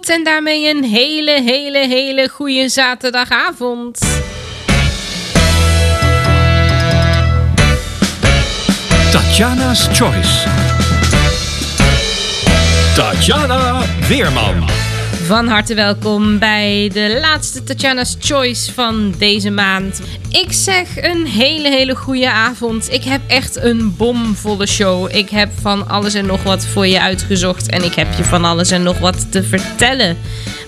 En daarmee een hele, hele, hele goede zaterdagavond. Tatjana's Choice. Tatjana Weerman. Van harte welkom bij de laatste Tatjana's Choice van deze maand. Ik zeg een hele, hele goede avond. Ik heb echt een bomvolle show. Ik heb van alles en nog wat voor je uitgezocht. En ik heb je van alles en nog wat te vertellen.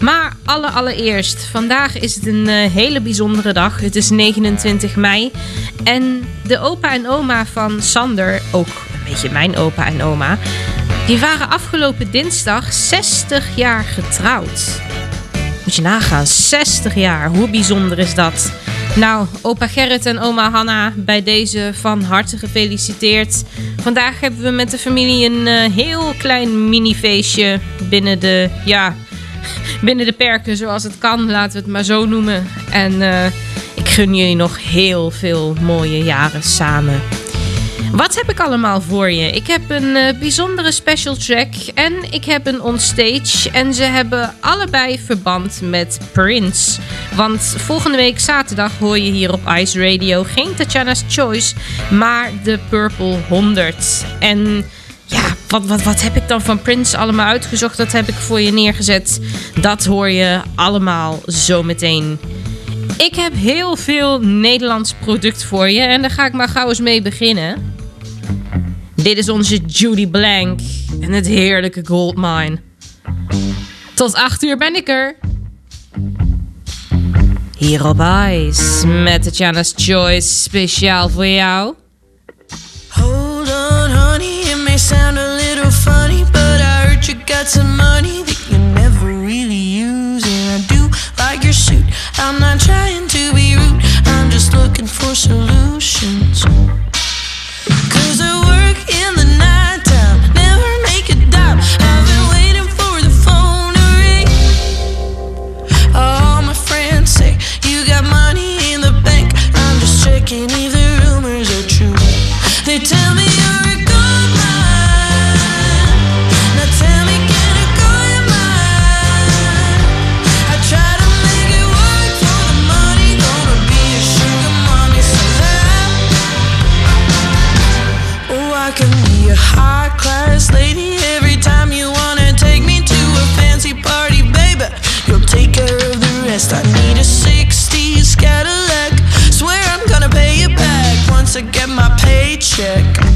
Maar alle allereerst, vandaag is het een eh, hele bijzondere dag. Het is 29 mei. En de opa en oma van Sander, ook een beetje mijn opa en oma... Die waren afgelopen dinsdag 60 jaar getrouwd. Moet je nagaan, 60 jaar. Hoe bijzonder is dat? Nou, opa Gerrit en oma Hanna, bij deze van harte gefeliciteerd. Vandaag hebben we met de familie een eh, heel klein minifeestje binnen de, ja, binnen de perken zoals het kan, laten we het maar zo noemen. En eh, ik gun jullie nog heel veel mooie jaren samen. Wat heb ik allemaal voor je? Ik heb een eh, bijzondere special track en ik heb een onstage. En ze hebben allebei verband met Prince. Want volgende week zaterdag hoor je hier op Ice Radio geen Tatjana's Choice, maar de Purple 100. En ja, wat, wat, wat heb ik dan van Prince allemaal uitgezocht? Dat heb ik voor je neergezet. Dat hoor je allemaal zometeen. Ik heb heel veel Nederlands product voor je en daar ga ik maar gauw eens mee beginnen. Dit is onze Judy Blank en het heerlijke Goldmine. Tot 8 uur ben ik er. Hier op Ice met Tatjana's Choice speciaal voor jou. Hold on, honey, it may sound a little funny, but I heard you got some money that you never really use. And I do like your suit. I'm not trying to be rude, I'm just looking for solutions. Back once I get my paycheck.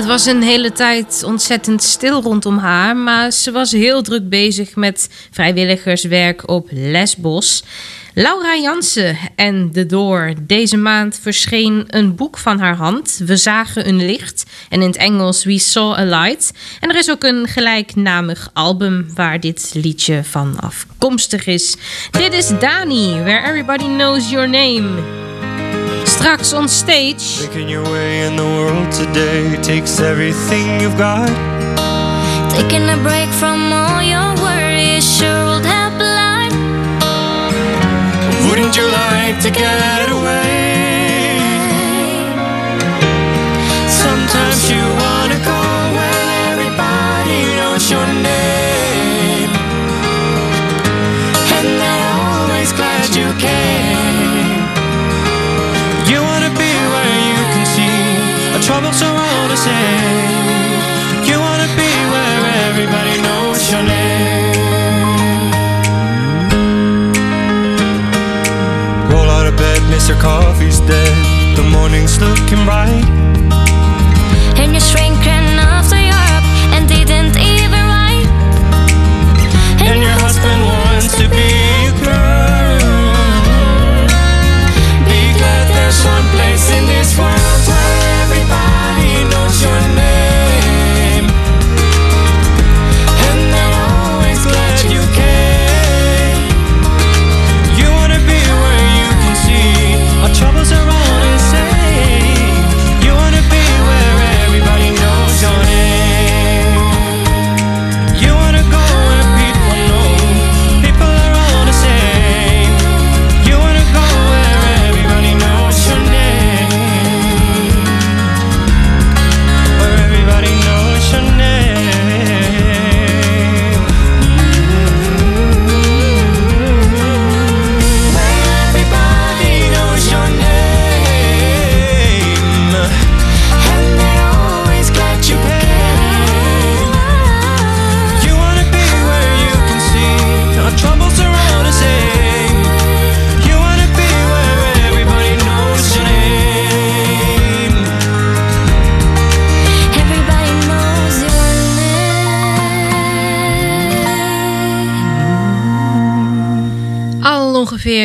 Het was een hele tijd ontzettend stil rondom haar, maar ze was heel druk bezig met vrijwilligerswerk op Lesbos. Laura Jansen en The Door. Deze maand verscheen een boek van haar hand. We zagen een licht. En in het Engels We Saw a Light. En er is ook een gelijknamig album waar dit liedje van afkomstig is. Dit is Dani, Where Everybody Knows Your Name. Straks on stage. Making your way in the world today takes everything you've got. Taking a break from all your worries sure would help a lot. Wouldn't you like to get away? Sometimes you troubles are all the same. You wanna be where everybody knows your name. Roll out of bed, Mr. Coffee's dead. The morning's looking bright.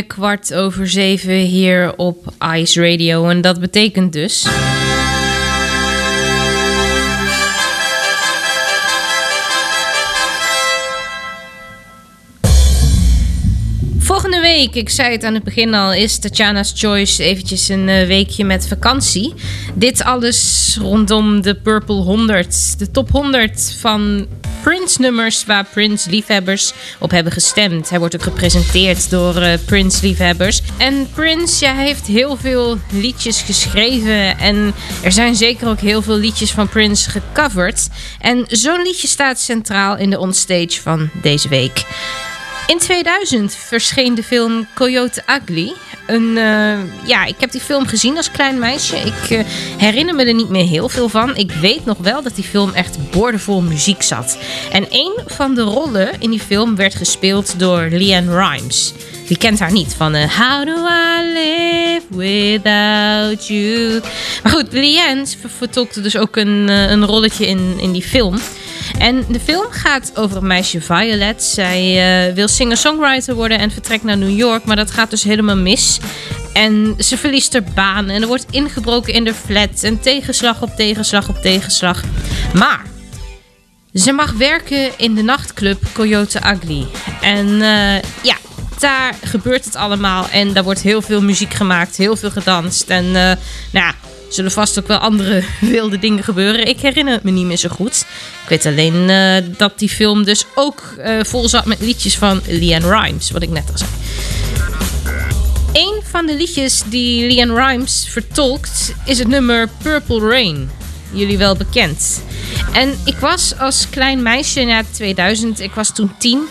Kwart over zeven hier op Ice Radio. En dat betekent dus. Week, ik zei het aan het begin al, is Tatjana's Choice eventjes een eh, weekje met vakantie. Dit alles rondom de Purple 100. De top 100 van Prince-nummers waar Prince-liefhebbers op hebben gestemd. Hij wordt ook gepresenteerd door eh, Prince-liefhebbers. En Prince ja, heeft heel veel liedjes geschreven. En er zijn zeker ook heel veel liedjes van Prince gecoverd. En zo'n liedje staat centraal in de onstage van deze week. In 2000 verscheen de film Coyote Ugly. Een, eh, ja, ik heb die film gezien als klein meisje. Ik eh, herinner me er niet meer heel veel van. Ik weet nog wel dat die film echt boordevol muziek zat. En een van de rollen in die film werd gespeeld door Leanne Rimes. Wie kent haar niet van eh, How do I live without you? Maar goed, Leanne ver- vertolkte dus ook een, een rolletje in, in die film. En de film gaat over een meisje Violet. Zij eh, wil singer-songwriter worden en vertrekt naar New York, maar dat gaat dus helemaal mis. En ze verliest haar baan en er wordt ingebroken in de flat en tegenslag op tegenslag op tegenslag. Maar ze mag werken in de nachtclub Coyote Ugly. En eh, ja, daar gebeurt het allemaal. En daar wordt heel veel muziek gemaakt, heel veel gedanst. En eh, nou ja, zullen vast ook wel andere wilde dingen gebeuren. Ik herinner het me niet meer zo goed. Ik weet alleen eh, dat die film dus ook eh, vol zat met liedjes van Leanne Rimes, wat ik net al zei. Een van de liedjes die Leanne Rimes vertolkt is het nummer Purple Rain. Jullie wel bekend. En ik was als klein meisje, ja 2000, ik was toen tien.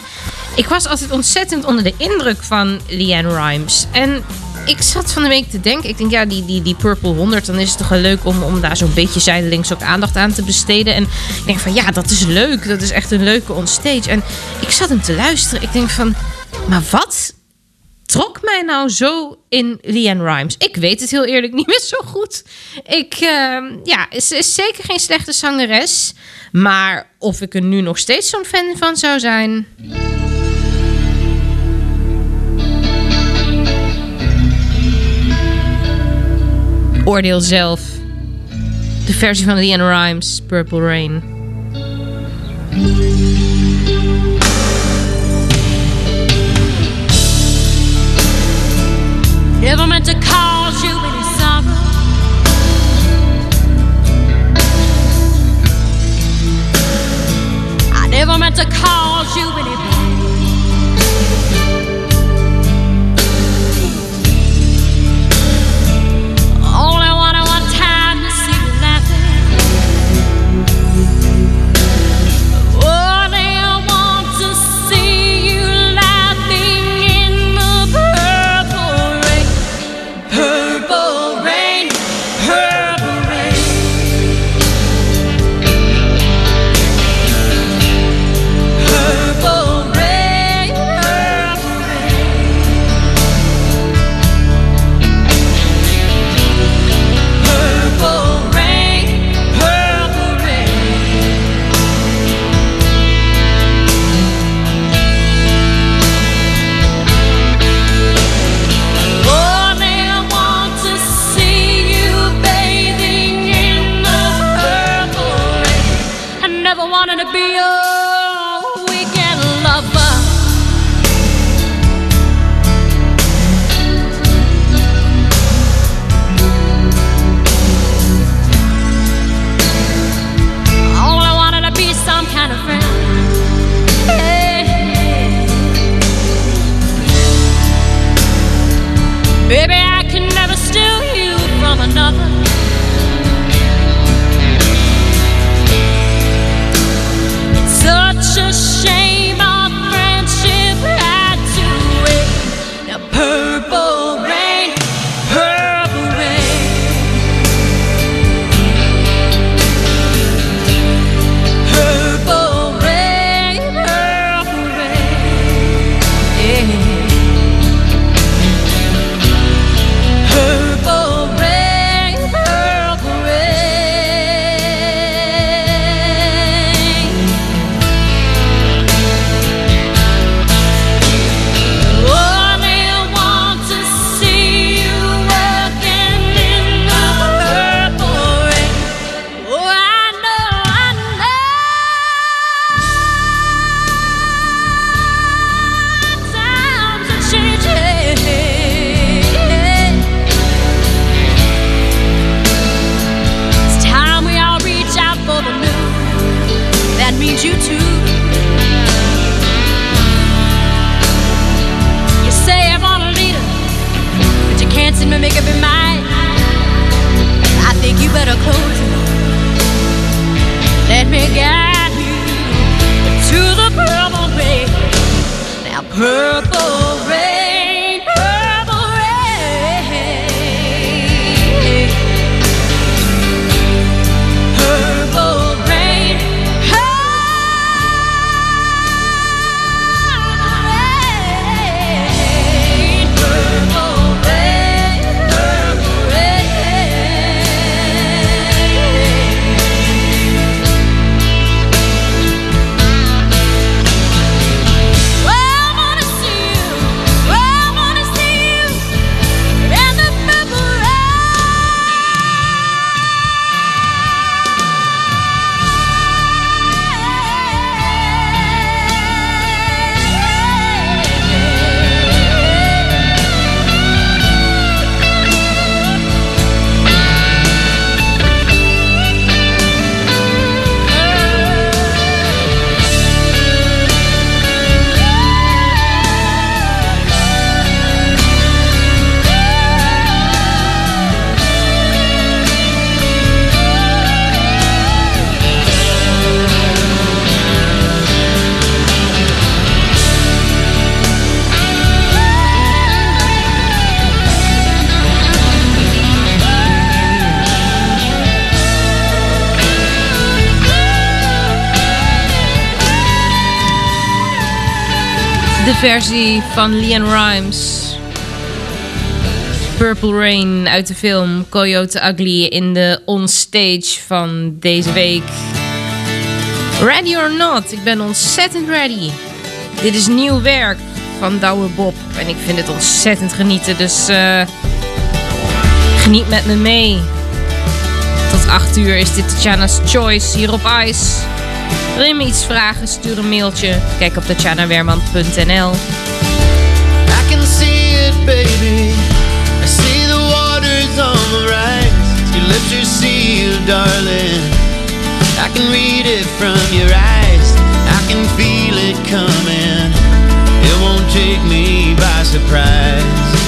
Ik was altijd ontzettend onder de indruk van Leanne Rimes. En ik zat van de week te denken. Ik denk, ja, die, die, die Purple 100, dan is het toch wel leuk om, om daar zo'n beetje zijdelings ook aandacht aan te besteden. En ik denk van, ja, dat is leuk. Dat is echt een leuke onstage. En ik zat hem te luisteren. Ik denk van, maar wat trok mij nou zo in Leanne Rimes? Ik weet het heel eerlijk niet meer zo goed. Ik, ehm, ja, ze is zeker geen slechte zangeres. Maar of ik er nu nog steeds zo'n fan van zou zijn... Oordeel zelf. De versie van Leanne Rhymes, Purple Rain. Never meant to cause you any sorrow. I never meant to cause you any versie van Leon Rimes. Purple Rain uit de film Coyote Ugly in de onstage van deze week. Ready or not, ik ben ontzettend ready. Dit is nieuw werk van Douwe Bob en ik vind het ontzettend genieten, dus eh, geniet met me mee. Tot 8 uur is dit Tatjana's Choice hier op Ice. Wil je iets vragen? Stuur een mailtje. Kijk op de tatjanawerman.nl I can see it baby. I see the waters on the rise. You lift your seal darling. I can read it from your eyes. I can feel it coming. It won't take me by surprise.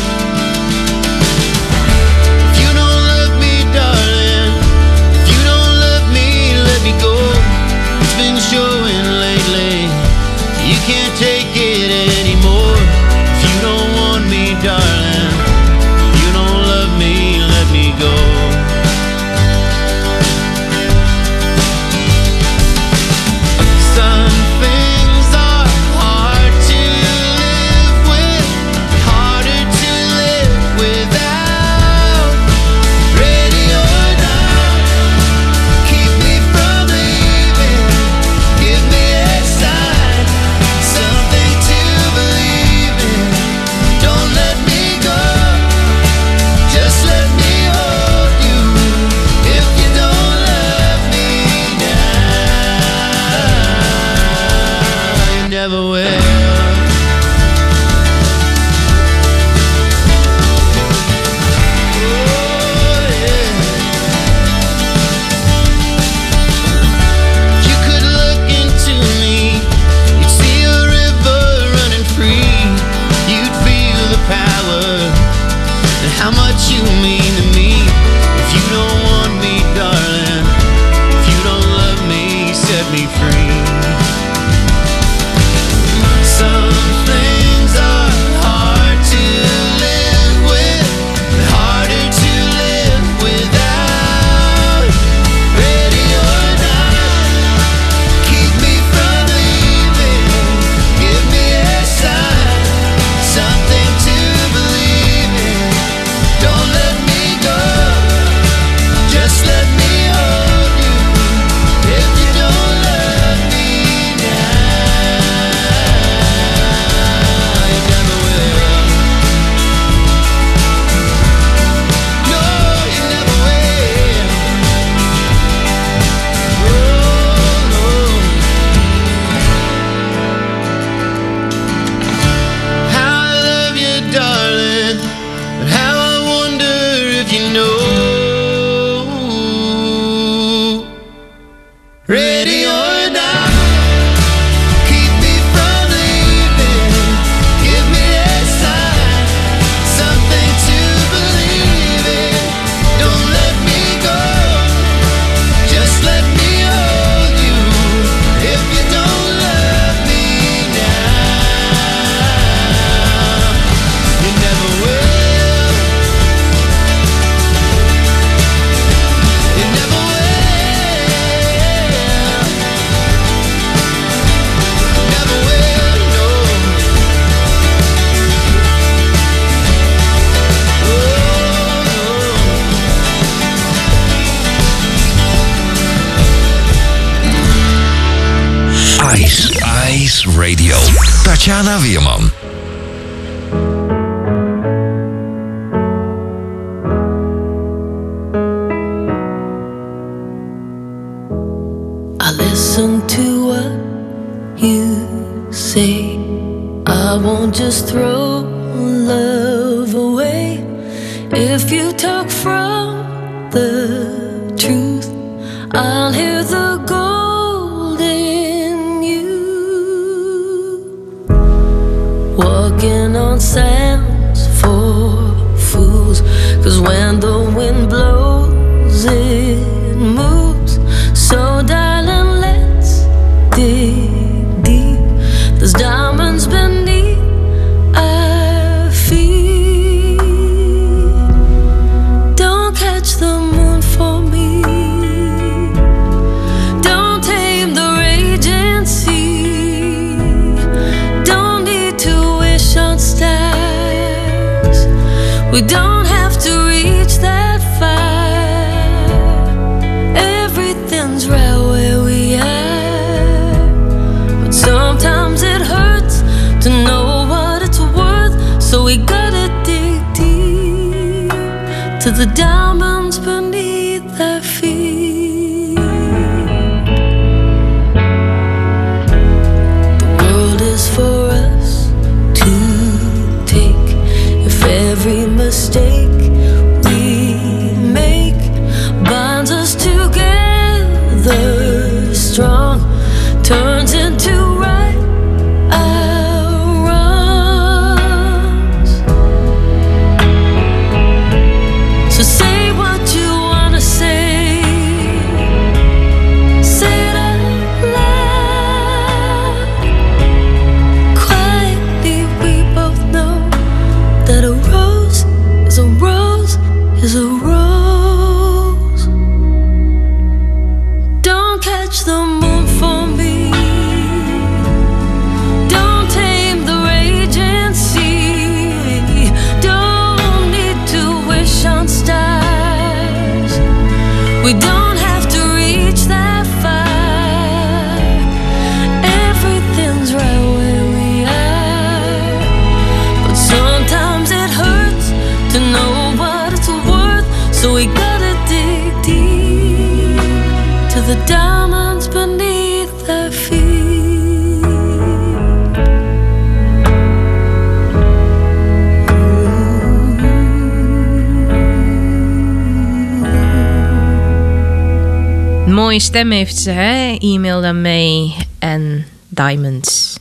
mooie stem heeft ze, hè? E-mail dan mee en Diamonds.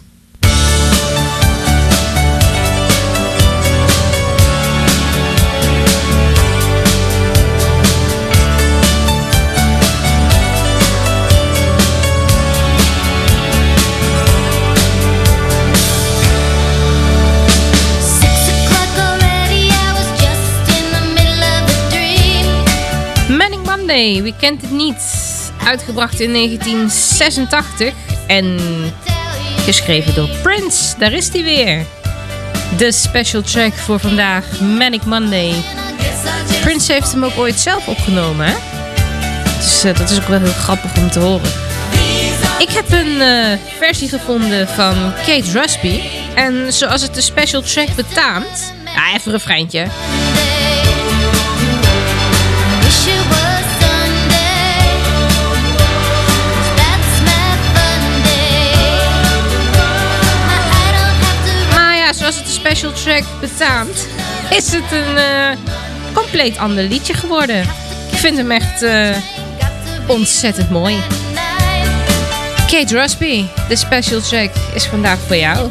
Monday, we kent het niet? uitgebracht in 1986 en geschreven door Prince. Daar is hij weer. De special track voor vandaag, Manic Monday. Prince heeft hem ook ooit zelf opgenomen, hè? Dus eh, dat is ook wel heel grappig om te horen. Ik heb een eh, versie gevonden van Kate Rusby. En zoals het de special track betaamt... Ah, even een refreintje. special track betaamt, is het een eh, compleet ander liedje geworden. Ik vind hem echt eh, ontzettend mooi. Kate Rusby, de special track is vandaag voor jou.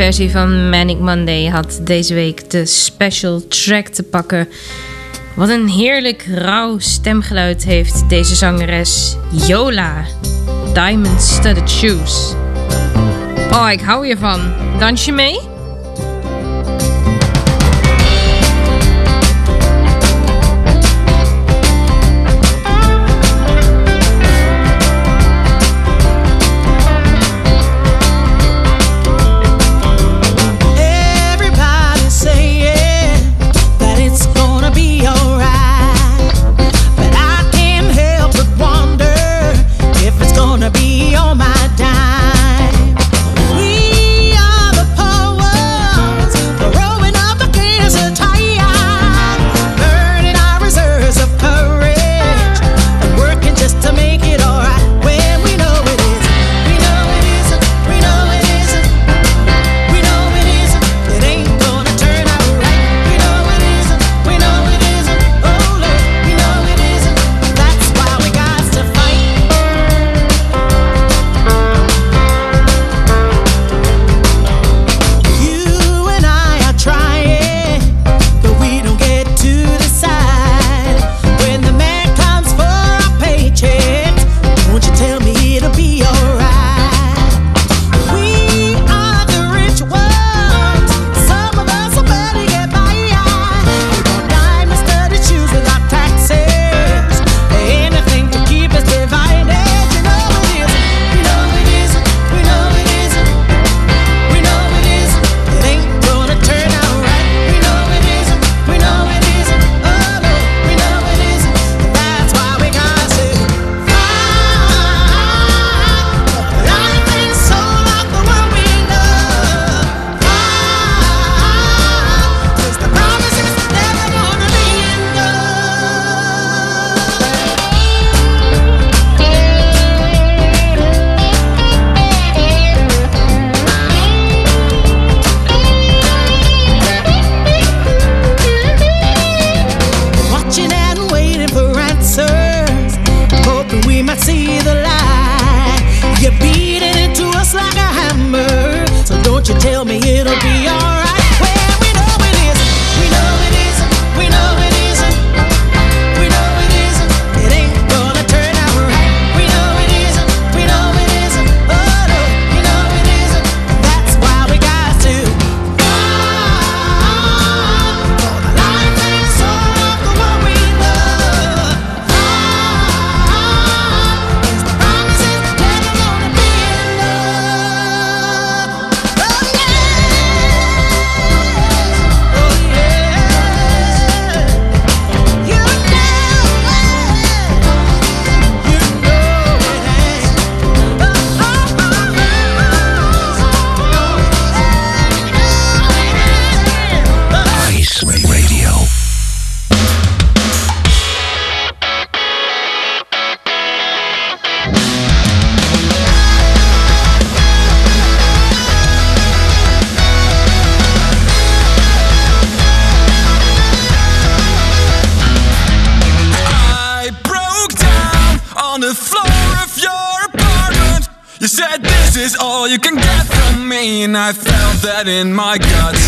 versie van Manic Monday had deze week de special track te pakken. Wat een heerlijk rauw stemgeluid heeft deze zangeres Yola. Diamond Studded Shoes. Oh, ik hou hiervan. Dans je mee? in my gut.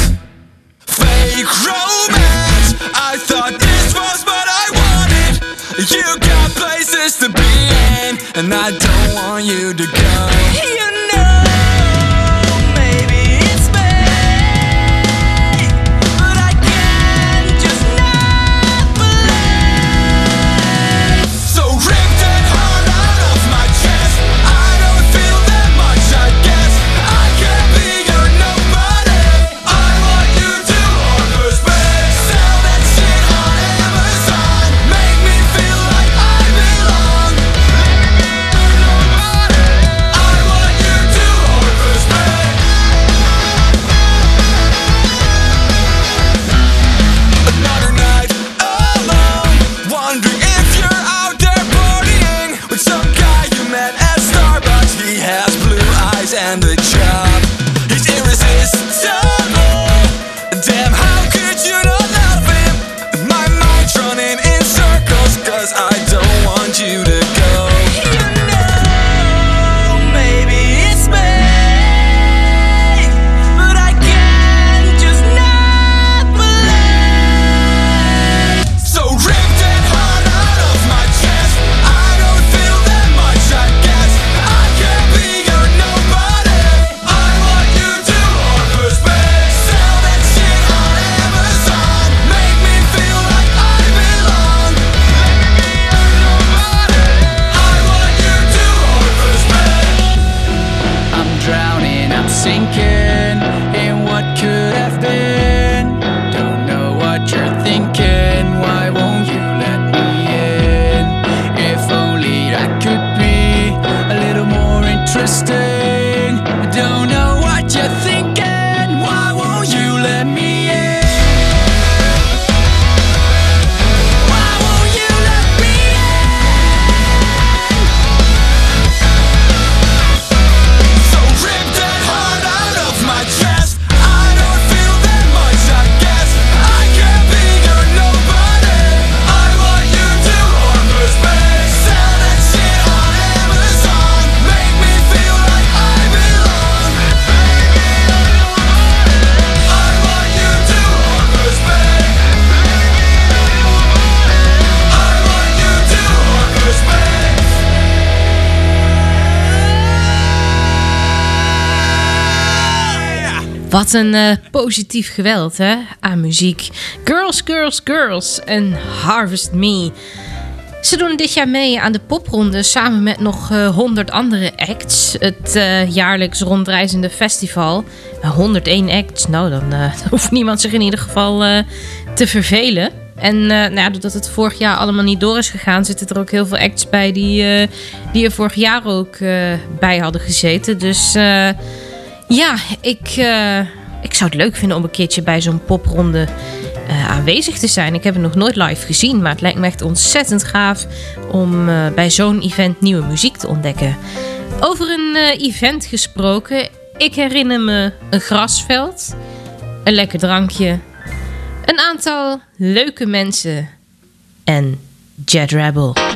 Een eh, positief geweld hè, aan muziek. Girls, Girls, Girls en Harvest Me. Ze doen dit jaar mee aan de popronde samen met nog eh, uh, 100 andere acts. Het eh, jaarlijks rondreizende festival. 101 acts, nou dan hoeft niemand zich in ieder geval te vervelen. En uh, nou ja, doordat het vorig jaar allemaal niet door is gegaan, zitten er ook heel veel acts bij die, die er vorig jaar ook bij hadden gezeten. Dus ja, ik ik zou het leuk vinden om een keertje bij zo'n popronde eh, aanwezig te zijn. Ik heb het nog nooit live gezien, maar het lijkt me echt ontzettend gaaf om eh, bij zo'n event nieuwe muziek te ontdekken. Over een eh, event gesproken, ik herinner me een grasveld, een lekker drankje, een aantal leuke mensen en Jet Rebel.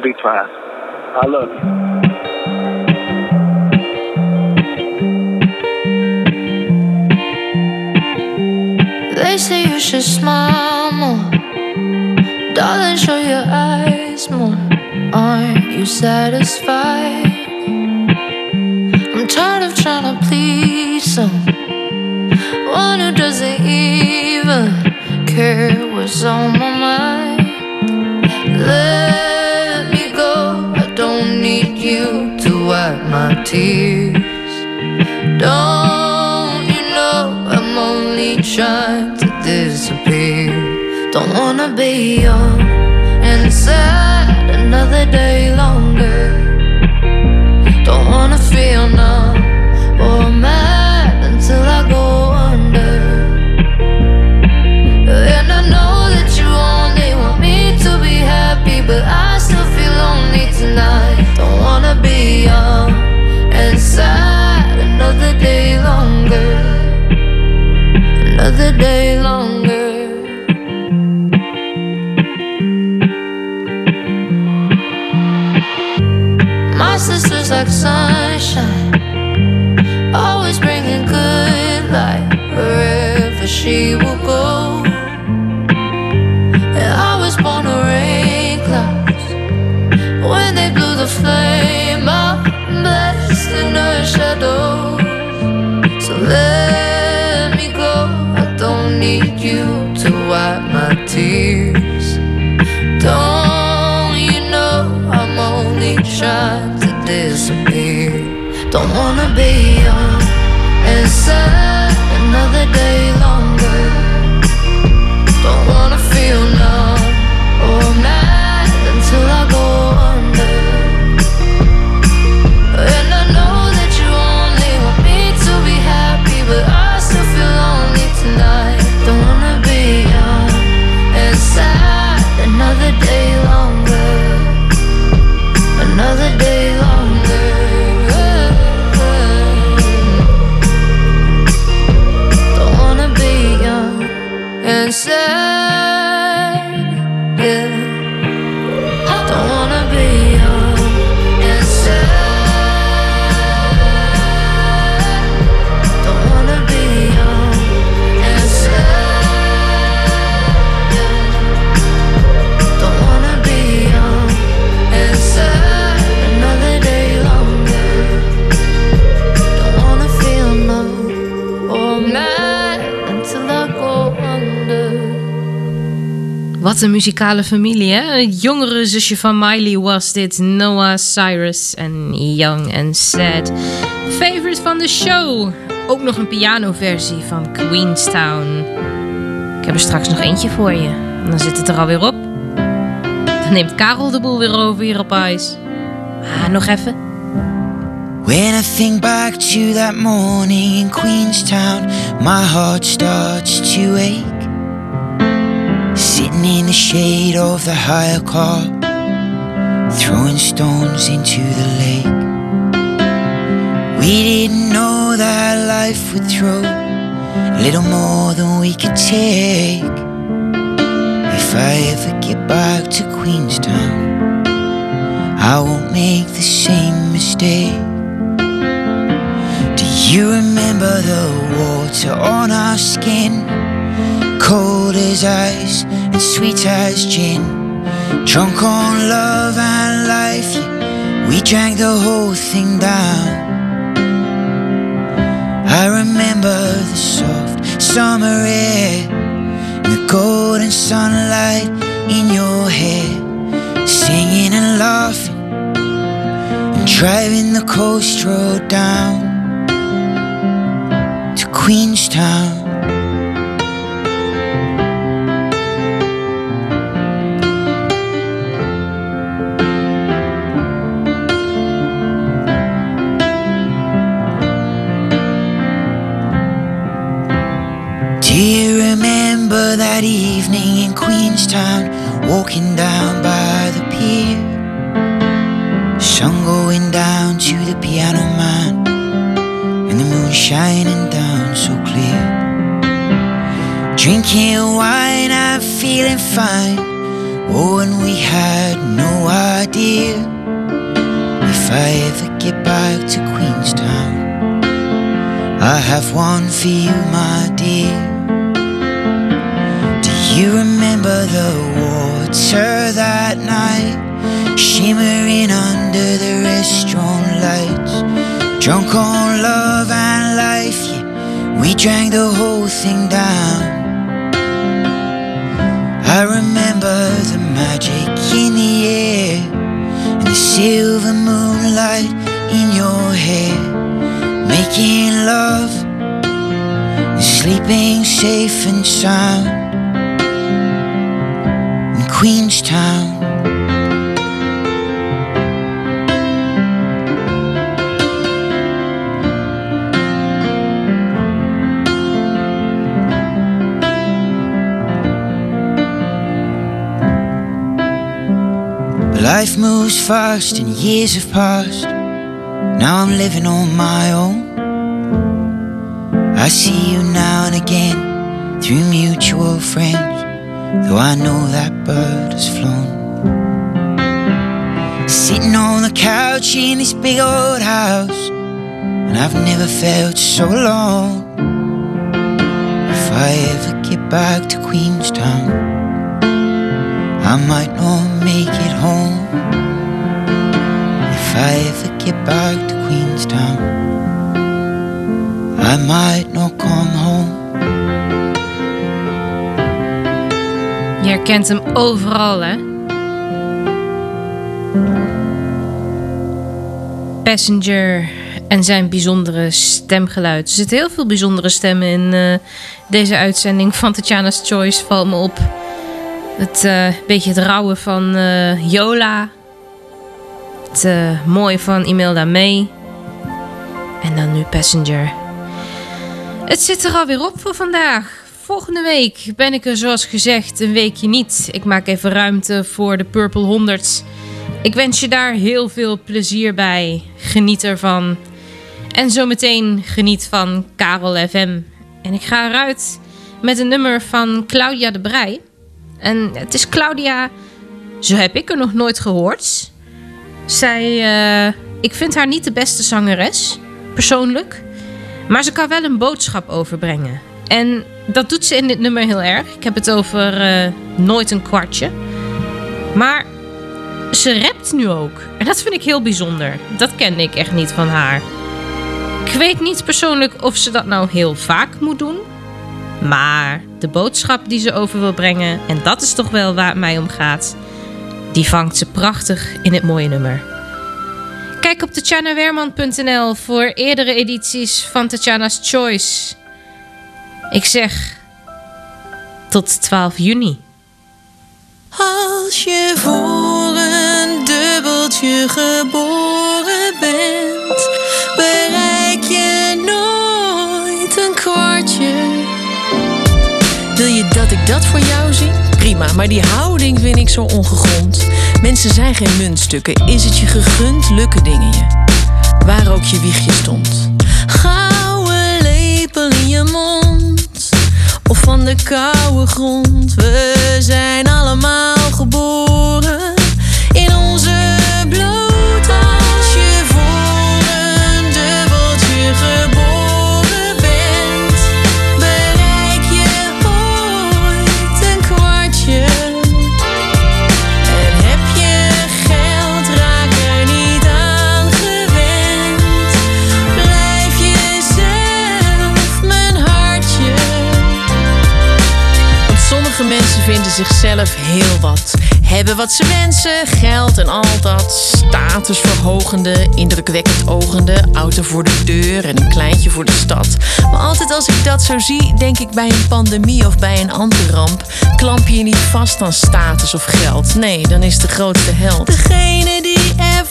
gonna be fine. I love you. They say you should smile more. Darling, show your eyes more. Aren't you satisfied? Tears. Don't you know I'm only trying to disappear? Don't wanna be young and sad another day longer. Sunshine, always bringing good light wherever she will go. And I was born to rain clouds when they blew the flame out, blessed in her shadow. So let me go. I don't need you to wipe my tears. Don't wanna be young and Een muzikale familie, hè? Het jongere zusje van Miley was dit. Noah Cyrus en Young and Sad. Favorite van de show. Ook nog een pianoversie van Queenstown. Ik heb er straks nog eentje voor je. En dan zit het er alweer op. Dan neemt Karel de boel weer over hier op ijs. Ah, nog even. When I think back to that morning in Queenstown, my heart starts to ache. Sitting in the shade of the hire car, throwing stones into the lake. We didn't know that life would throw little more than we could take. If I ever get back to Queenstown, I won't make the same mistake. Do you remember the water on our skin? Cold as ice and sweet as gin. Drunk on love and life, we drank the whole thing down. I remember the soft summer air and the golden sunlight in your hair, singing and laughing and driving the coast road down to Queenstown. That evening in Queenstown, walking down by the pier? Sun going down to the piano man, and the moon shining down so clear. Drinking wine and feeling fine, oh, and we had no idea if I ever get back to Queenstown, I have one for you, my dear. You remember the water that night, shimmering under the restaurant lights? Drunk on love and life, yeah, we drank the whole thing down. I remember the magic in the air and the silver moonlight in your hair, making love sleeping safe and sound Queenstown. Life moves fast and years have passed. Now I'm living on my own. I see you now and again through mutual friends, though I know that bird has flown. Sitting on the couch in this big old house, and I've never felt so alone. If I ever get back to Queenstown, I might not make it home. If I ever get back to Queenstown, I might not come home. Herkent hem overal, hè? Passenger en zijn bijzondere stemgeluid. Er zitten heel veel bijzondere stemmen in eh, deze uitzending van Tatjana's Choice. Valt me op. Het eh, beetje het rauwe van eh, Yola. Het mooie van Imelda May. En dan nu Passenger. Het zit er alweer op voor vandaag. Volgende week ben ik er zoals gezegd een weekje niet. Ik maak even ruimte voor de Purple 100. Ik wens je daar heel veel plezier bij. Geniet ervan. En zometeen geniet van Karel FM. En ik ga eruit met een nummer van Claudia de Brij. En het is Claudia, zo heb ik er nog nooit gehoord. Zij, eh, ik vind haar niet de beste zangeres, persoonlijk. Maar ze kan wel een boodschap overbrengen. En dat doet ze in dit nummer heel erg. Ik heb het over eh, Nooit een kwartje. Maar ze rapt nu ook. En dat vind ik heel bijzonder. Dat kende ik echt niet van haar. Ik weet niet persoonlijk of ze dat nou heel vaak moet doen. Maar de boodschap die ze over wil brengen, en dat is toch wel waar het mij om gaat, die vangt ze prachtig in het mooie nummer. Kijk op tatjanawerman.nl voor eerdere edities van Tatjana's Choice. Ik zeg tot 12 juni. Als je voor een dubbeltje geboren bent, bereik je nooit een kwartje. Wil je dat ik dat voor jou zie? Prima, maar die houding vind ik zo ongegrond. Mensen zijn geen muntstukken. Is het je gegund, lukken dingen je. Waar ook je wiegje stond. Gouden lepel in je mond. Of van de koude grond. We zijn allemaal geboren vinden zichzelf heel wat. Hebben wat ze wensen, geld en al dat. Statusverhogende, indrukwekkend ogende. Auto voor de deur en een kleintje voor de stad. Maar altijd als ik dat zo zie, denk ik bij een pandemie of bij een andere ramp. Klamp je niet vast aan status of geld. Nee, dan is de grootste held. Degene die er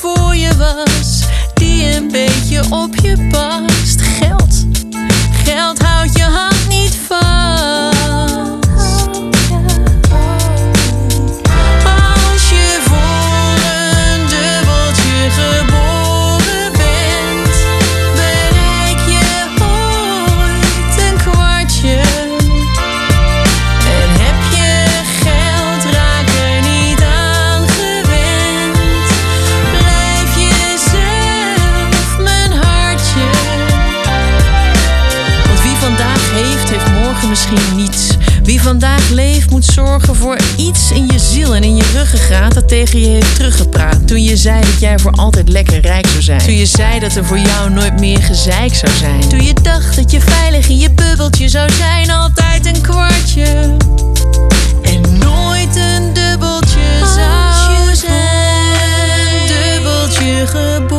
dat tegen je heeft teruggepraat. Toen je zei dat jij voor altijd lekker rijk zou zijn. Toen je zei dat er voor jou nooit meer gezeik zou zijn. Toen je dacht dat je veilig in je bubbeltje zou zijn. Altijd een kwartje. En nooit een dubbeltje zou zijn. Dubbeltje geboren